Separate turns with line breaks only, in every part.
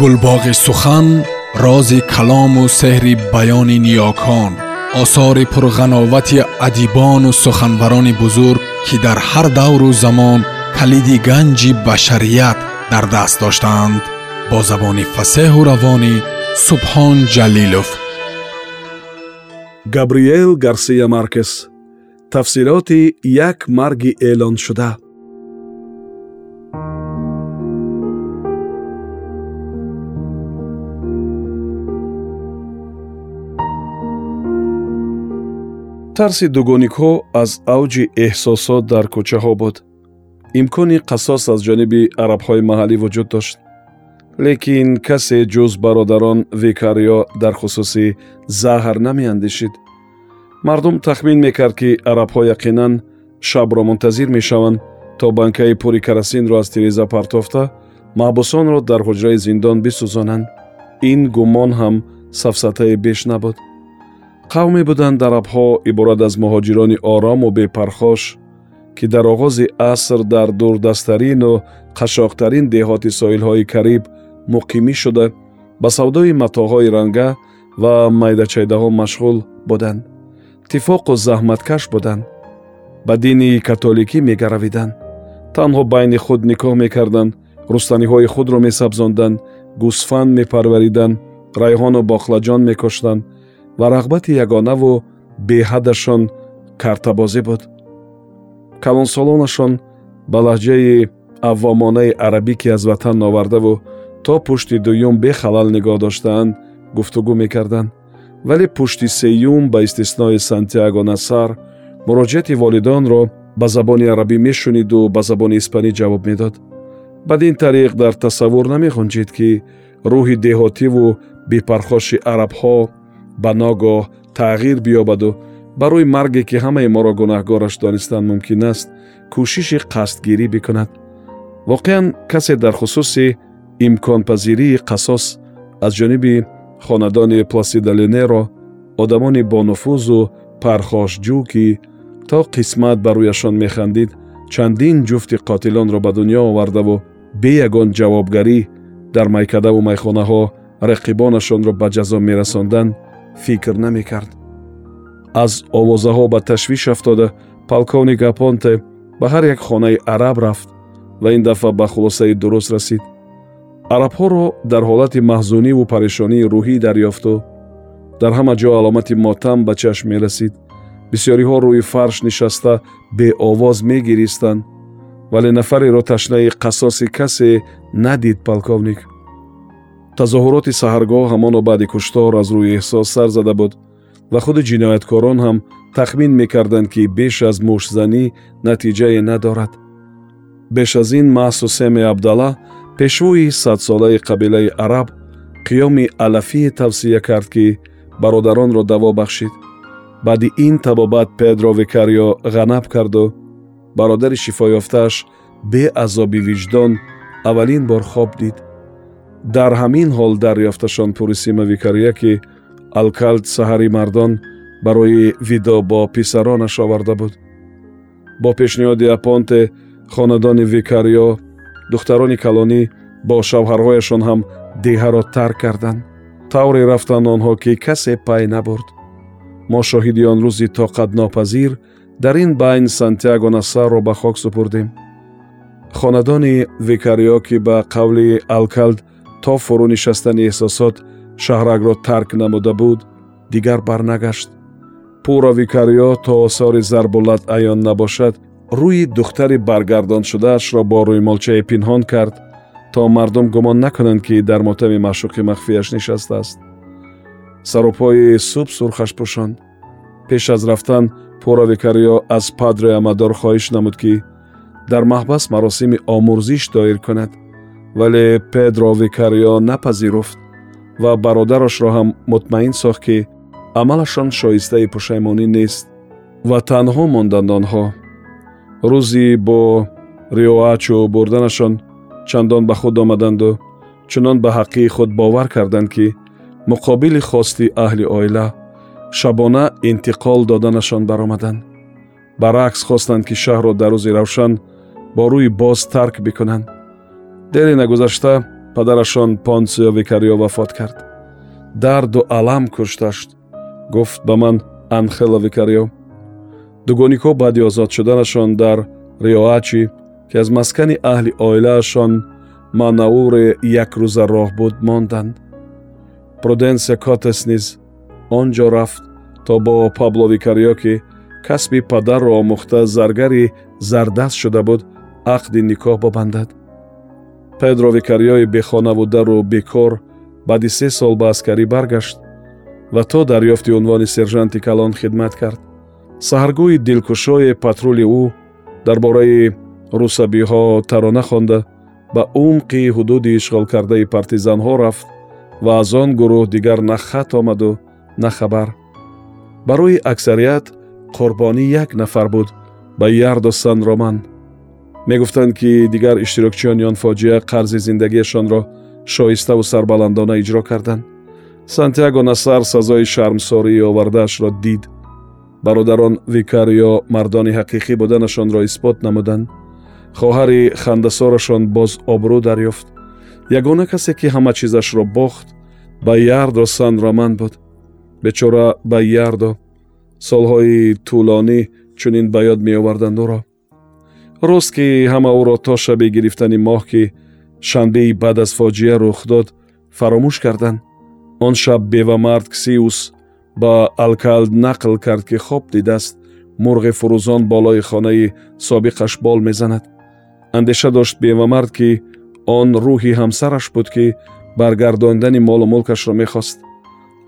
гулбоғи сухан рози калому сеҳри баёни ниёкон осори пурғановати адибону суханбарони бузург ки дар ҳар давру замон калиди ганҷи башарият дар даст доштаанд бо забони фасеҳу равонӣ субҳон ҷалилов.
Габриел гарсия маркес. Тафсилоти як марги эълоншуда тарси дугоникҳо аз авҷи эҳсосот дар кӯчаҳо буд. имкони қасос аз ҷониби арабҳои маҳаллӣ вуҷуд дошт. лекин касе ҷуз бародарон викариё дар хусуси заҳр намеандешид мардум тахмин мекард ки арабҳо яқинан шабро мунтазир мешаванд то банкаи пури карасинро аз тиреза партофта маҳбусонро дар ҳуҷраи зиндон бисӯзонанд. ин гумон ҳам сафсатае беш набуд қавме буданд арабҳо иборат аз муҳоҷирони орому бепархош ки дар оғози аср дар дурдастарину қашоқтарин деҳоти соҳилҳои кариб муқимӣ шуда ба савдои матоъҳои ранга ва майдачайдаҳо машғул буданд. Тифоқу заҳматкаш буданд. Ба дини католикӣ мегаравиданд танҳо байни худ никоҳ мекарданд рустаниҳои худро месабзонданд гӯсфанд мепарвариданд райҳону боқлаҷон мекоштанд ва рағбати ягонаву беҳадашон картабозӣ буд. Калонсолонашон ба лаҳҷаи аввомонаи арабӣ ки аз ватан овардаву то пушти дуюм бехалал нигоҳ доштаанд гуфтугӯ мекарданд. Вале пушти сеюм ба истиснои сантиаго насар муроҷиати волидонро ба забони арабӣ мешуниду ба забони испанӣ ҷавоб медод. Бадин тариқ дар тасаввур намеғунҷид ки рӯҳи деҳотиву бепархоши арабҳо ба ногоҳ тағйир биёбаду. Барои марге ки ҳамаи моро гунаҳгораш донистан мумкин аст кӯшиши қасдгирӣ бикунад. Воқеан касе дар хусуси имконпазирии қасос аз ҷониби хонадони пласидалинеро одамони бонуфузу пархошҷӯ ки то қисмат ба рӯяшон механдид чандин ҷуфти қотилонро ба дунё овардаву бе ягон ҷавобгарӣ дар майкадаву майхонаҳо рақибонашонро ба ҷазо мерасонданд фикр намекард. Аз овозаҳо ба ташвиш афтода полковник апонте ба ҳар як хонаи араб рафт ва ин дафъа ба хулосаи дуруст расид. Арабҳоро дар ҳолати маҳзуниву парешонии рӯҳӣ дарёфту. Дар ҳама ҷо аломати мотам ба чашм мерасид. Бисьёриҳо рӯи фарш нишаста беовоз мегиристанд вале нафареро ташнаи қасоси касе надид полковник тазоҳуроти саҳаргоҳ ҳамоно баъди куштор аз рӯи эҳсос сар зада буд ва худи ҷинояткорон ҳам тахмин мекарданд ки беш аз мушзанӣ натиҷае надорад. Беш аз ин маҳсу семи абдалла пешвои садсолаи қабилаи араб қиёми алафие тавсия кард ки бародаронро даво бахшид. Баъди ин табобат педро викарио ғанаб карду бародари шифоёфтааш бе азоби виҷдон аввалин бор хоб дид дар ҳамин ҳол дарёфташон пурисима викария ки алкалд саҳари мардон барои видо бо писаронаш оварда буд. Бо пешниҳоди апонте хонадони викарио духтарони калонӣ бо шавҳарҳояшон ҳам деҳаро тарк карданд. Тавре рафтанд онҳо ки касе пай набурд. Мо шоҳиди он рӯзи тоқатнопазир дар ин байн сантиаго насарро ба хок супурдем. Хонадони викарио ки ба қавли алкалд то фурӯ нишастани эҳсосот шаҳракро тарк намуда буд дигар барнагашт пура викариё то осори зарбулат аён набошад рӯи духтари баргардоншудаашро бо рӯймолчае пинҳон кард то мардум гумон накунанд ки дар мотами маъшуқи махфияш нишастааст сарупои суб сурхаш пӯшонд пеш аз рафтан пура викариё аз падре амадор хоҳиш намуд ки дар маҳбас маросими омӯрзиш доир кунад вале педро викарио напазируфт ва бародарашро ҳам мутмаин сохт ки амалашон шоистаи пушаймонӣ нест ва танҳо монданд онҳо. Рӯзи бо риоачу бурданашон чандон ба худ омаданду чунон ба ҳаққии худ бовар карданд ки муқобили хости аҳли оила шабона интиқол доданашон баромаданд. Баръакс хостанд ки шаҳрро дар рӯзи равшан бо рӯи боз тарк бикунанд дери нагузашта падарашон понсио викарио вафот кард. Дарду алам кушташт гуфт ба ман анхело викарио дугонико баъди озод шуданашон дар риоачи ки аз маскани аҳли оилаашон манауре якрӯза роҳ буд монданд. Пруденсия котес низ он ҷо рафт то бо пабло викарио ки касби падарро омӯхта заргари зардаст шуда буд ақди никоҳ бобандад педро викариои бехонаву бекор баъди се сол ба аскарӣ баргашт ва то дарёфти унвони сержанти калон хидмат кард. Саҳаргӯи дилкушои патрули ӯ дар бораи русабиҳо тарона хонда ба умқи ҳудуди ишғолкардаи партизанҳо рафт ва аз он гурӯҳ дигар на хат омаду на хабар. Барои аксарият қурбонӣ як нафар буд ба ярдо сан роман мегуфтанд ки дигар иштирокчиёни он фоҷиа қарзи зиндагиашонро шоиставу сарбаландона иҷро карданд. Сантяго насар сазои шармсории овардаашро дид. Бародарон викарио мардони ҳақиқӣ буданашонро исбот намуданд. Хоҳари хандасорашон боз обрӯ дарёфт. Ягона касе ки ҳама чизашро бохт ба ярдо сан роман буд. Бечора ба ярдо солҳои тӯлонӣ чунин ба ёд меоварданд ӯро рост ки ҳама ӯро то шаби гирифтани моҳ ки шанбеи баъд аз фоҷиа рух дод фаромӯш карданд. Он шаб бевамард ксиус ба алкалд нақл кард ки хоб дидааст мурғи фурӯзон болои хонаи собиқаш бол мезанад. Андеша дошт бевамард ки он рӯҳи ҳамсараш буд ки баргардондани молу мулкашро мехост.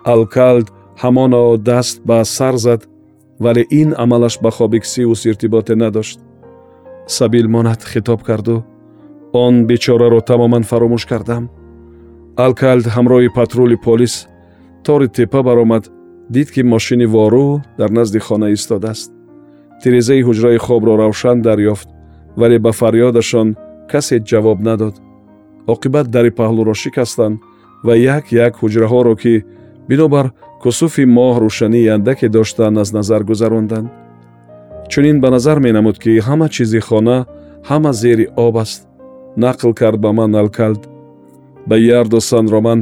Алкалд ҳамоно даст ба сар зад вале ин амалаш ба хоби ксиус иртиботе надошт сабил монад хитоб карду. Он бечораро тамоман фаромӯш кардам. Алкалд ҳамроҳи патрули полис тори теппа баромад дид ки мошини вору дар назди хона истодааст. Тирезаи ҳуҷраи хобро равшан дарёфт вале ба фарёдашон касе ҷавоб надод. Оқибат дари паҳлӯро шикастанд ва як як ҳуҷраҳоро ки бинобар кусуфи моҳ рӯшании андаке доштанд аз назар гузаронданд чунин ба назар менамуд ки ҳама чизи хона ҳама зери об аст. Нақл кард ба ман алкалд ба ярду санроман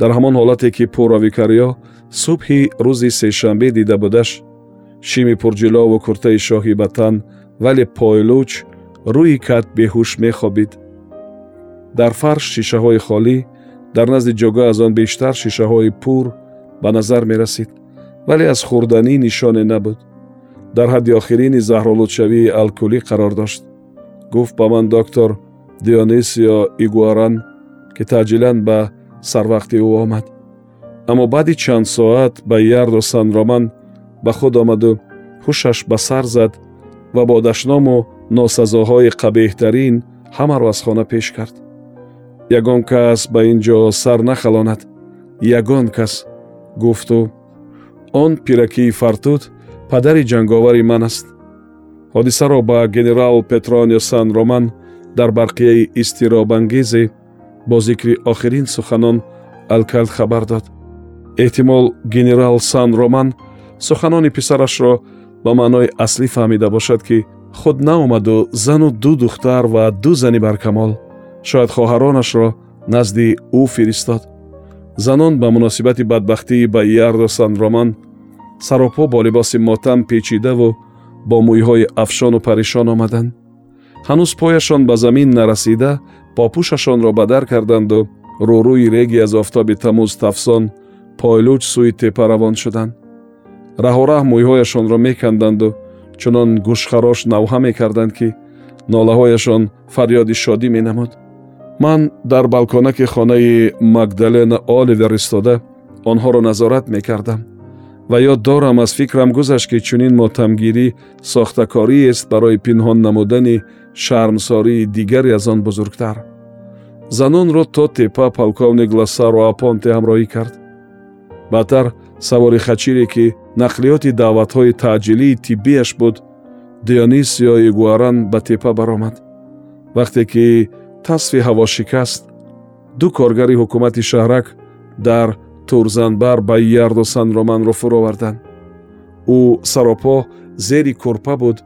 дар ҳамон ҳолате ки пура викариё субҳи рӯзи сешанбе дида будаш. Шими пурҷилову куртаи шоҳӣ ба тан вале пойлуч рӯи кат беҳуш мехобид. Дар фарш шишаҳои холӣ дар назди ҷойгоҳ аз он бештар шишаҳои пур ба назар мерасид вале аз хӯрданӣ нишоне набуд дар ҳадди охирини заҳролудшавии алкулӣ қарор дошт. гуфт ба ман доктор дионисио игуаран ки таъҷилан ба сарвақти ӯ омад. Аммо баъди чанд соат ба ярдо санроман ба худ омаду ҳушаш ба сар зад ва бо дашному носазоҳои қабеҳтарин ҳамаро аз хона пеш кард. Ягон кас ба ин ҷо сар нахалонад. Ягон кас гуфту. Он пиракии фартуд падари ҷанговари ман аст. Ҳодисаро ба генерал петронио сан роман дар барқияи изтиробангезе бо зикри охирин суханон алкалд хабар дод эҳтимол генерал сан роман суханони писарашро ба маънои аслӣ фаҳмида бошад ки худ наомаду зану ду духтар ва ду зани баркамол шояд хоҳаронашро назди ӯ фиристод. Занон ба муносибати бадбахтии ба ярдо санроман саропо бо либоси мотам печидаву бо мӯйҳои афшону паришон омаданд. Ҳанӯз пояшон ба замин нарасида попӯшашонро ба дар карданду рӯрӯи реги аз офтоби тамӯз тафсон пойлуч сӯи теппа равон шуданд. Раҳораҳ мӯйҳояшонро меканданду чунон гӯшхарош навҳа мекарданд ки нолаҳояшон фарёди шодӣ менамуд. Ман дар балконаки хонаи магдалена оливер истода онҳоро назорат мекардам ва ёд дорам аз фикрам гузашт ки чунин мотамгирӣ сохтакориест барои пинҳон намудани шармсории дигаре аз он бузургтар. Занонро то теппа полковник лассаро апонте ҳамроҳӣ кард. Баъдтар савори хачире ки нақлиёти даъватҳои таъҷилии тиббияш буд дионисио игуаран ба теппа баромад. Вақте ки тасфи ҳаво шикаст ду коргари ҳукумати шаҳрак дар турзанбар ба ярду санроманро фуроварданд. Ӯ саропо зери курпа буд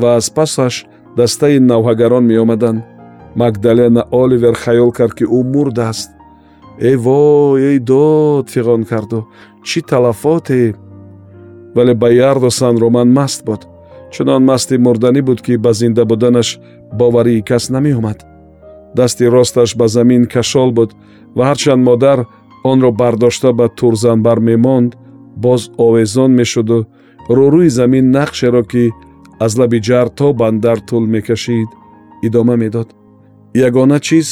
ва аз пасаш дастаи навҳагарон меомаданд. Магдалена оливер хаёл кард ки ӯ мурдааст эй вой эй дод! фиғон карду чӣ талафоте? Вале баярдо сан роман маст буд. Чунон масти мурданӣ буд ки ба зинда буданаш боварии кас намеомад. Дасти росташ ба замин кашол буд ва ҳарчанд модар онро бардошта ба турзанбар мемонд боз овезон мешуду рӯрӯи замин нақшеро ки аз лаби ҷар то бандар тӯл мекашид идома медод. Ягона чиз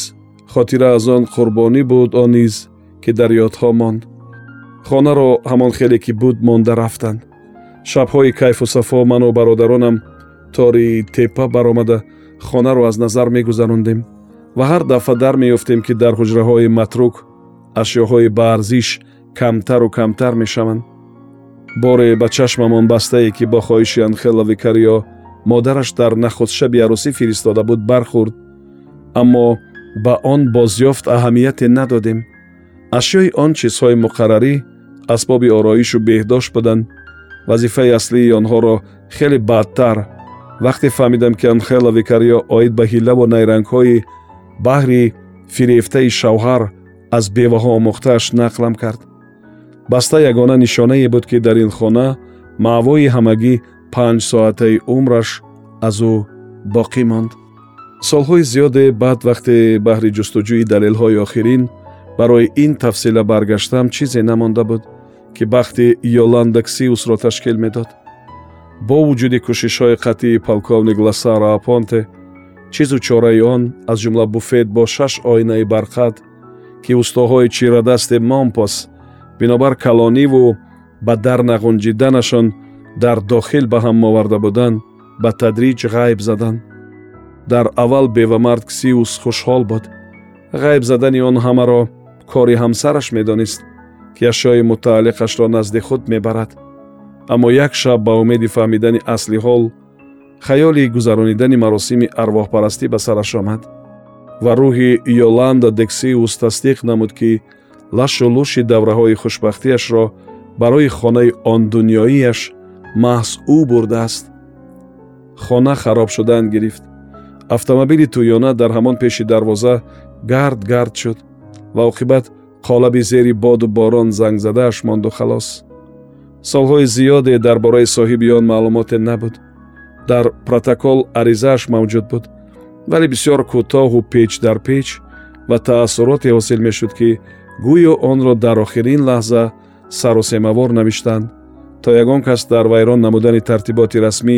хотира аз он қурбонӣ буд он низ ки дар ёдҳо монд. Хонаро ҳамон хеле ки буд монда рафтанд. Шабҳои кайфу сафо ману бародаронам тори теппа баромада хонаро аз назар мегузарондем ва ҳар дафъа дар меёфтем ки дар ҳуҷраҳои матрук ашёҳои ба арзиш камтару камтар мешаванд. Боре ба чашмамон бастае ки бо хоҳиши анхела викарио модараш дар нахустшаби арӯсӣ фиристода буд бархӯрд. Аммо ба он бозёфт аҳамияте надодем. Ашёи он чизҳои муқаррарӣ асбоби ороишу беҳдошт буданд. Вазифаи аслии онҳоро хеле баъдтар вақте фаҳмидам ки анхела викарио оид ба ҳилаву найрангҳои баҳри фирефтаи шавҳар аз беваҳо омӯхтааш нақлам кард. Баста ягона нишонае буд ки дар ин хона маъвои ҳамагӣ панҷ соатаи умраш аз ӯ боқӣ монд. Солҳои зиёде баъд вақте баҳри ҷустуҷӯи далелҳои охирин барои ин тафсила баргаштам чизе намонда буд ки бахти йоландаксиусро ташкил медод. Бо вуҷуди кӯшишҳои қатъии полковник ласара апонте чизу чораи он аз ҷумла буфет бо шаш оинаи барқад ки устоҳои чирадасти монпос бинобар калониву ба дар нағунҷиданашон дар дохил ба ҳам оварда буданд ба тадриҷ ғайб заданд. Дар аввал бевамард ксиус хушҳол буд. Ғайб задани он ҳамаро кори ҳамсараш медонист ки ашёи мутааллиқашро назди худ мебарад. Аммо як шаб ба умеди фаҳмидани асли ҳол хаёли гузаронидани маросими арвоҳпарастӣ ба сараш омад ва рӯҳи йоланда дексиус тасдиқ намуд ки лашу лӯши давраҳои хушбахтиашро барои хонаи он дунёиаш маҳз ӯ бурдааст. Хона хароб шудан гирифт. Автомобили тӯёна дар ҳамон пеши дарвоза гард гард шуд ва оқибат қолаби зери боду борон зангзадааш монду халос. Солҳои зиёде дар бораи соҳиби он маълумоте набуд. Дар протокол аризааш мавҷуд буд вале бисёр кӯтоҳу печ дар печ ва таассуроте ҳосил мешуд ки гӯё онро дар охирин лаҳза сарусемавор навиштанд то ягон кас дар вайрон намудани тартиботи расмӣ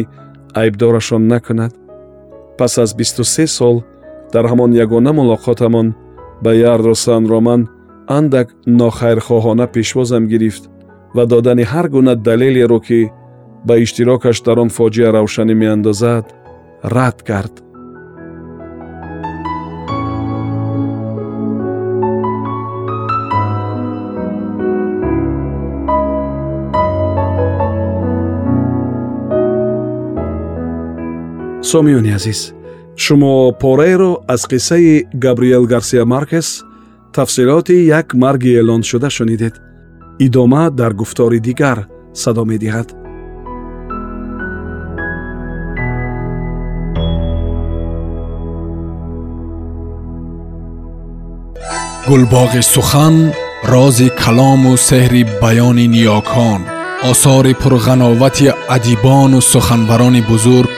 айбдорашон накунад. Пас аз бисту се сол дар ҳамон ягона мулоқотамон ба ярдро сан роман андак нохайрхоҳона пешвозам гирифт ва додани ҳар гуна далелеро ки ба иштирокаш дар он фоҷиа равшанӣ меандозад рад кард сомиёни азиз шумо пораеро аз қиссаи габриел гарсия маркес тафсилоти як марги эълоншуда шунидед идома дар гуфтори дигар садо медиҳад
гулбоғи сухан рози калому сеҳри баёни ниёкон осори пурғановати адибону суханбарони бузург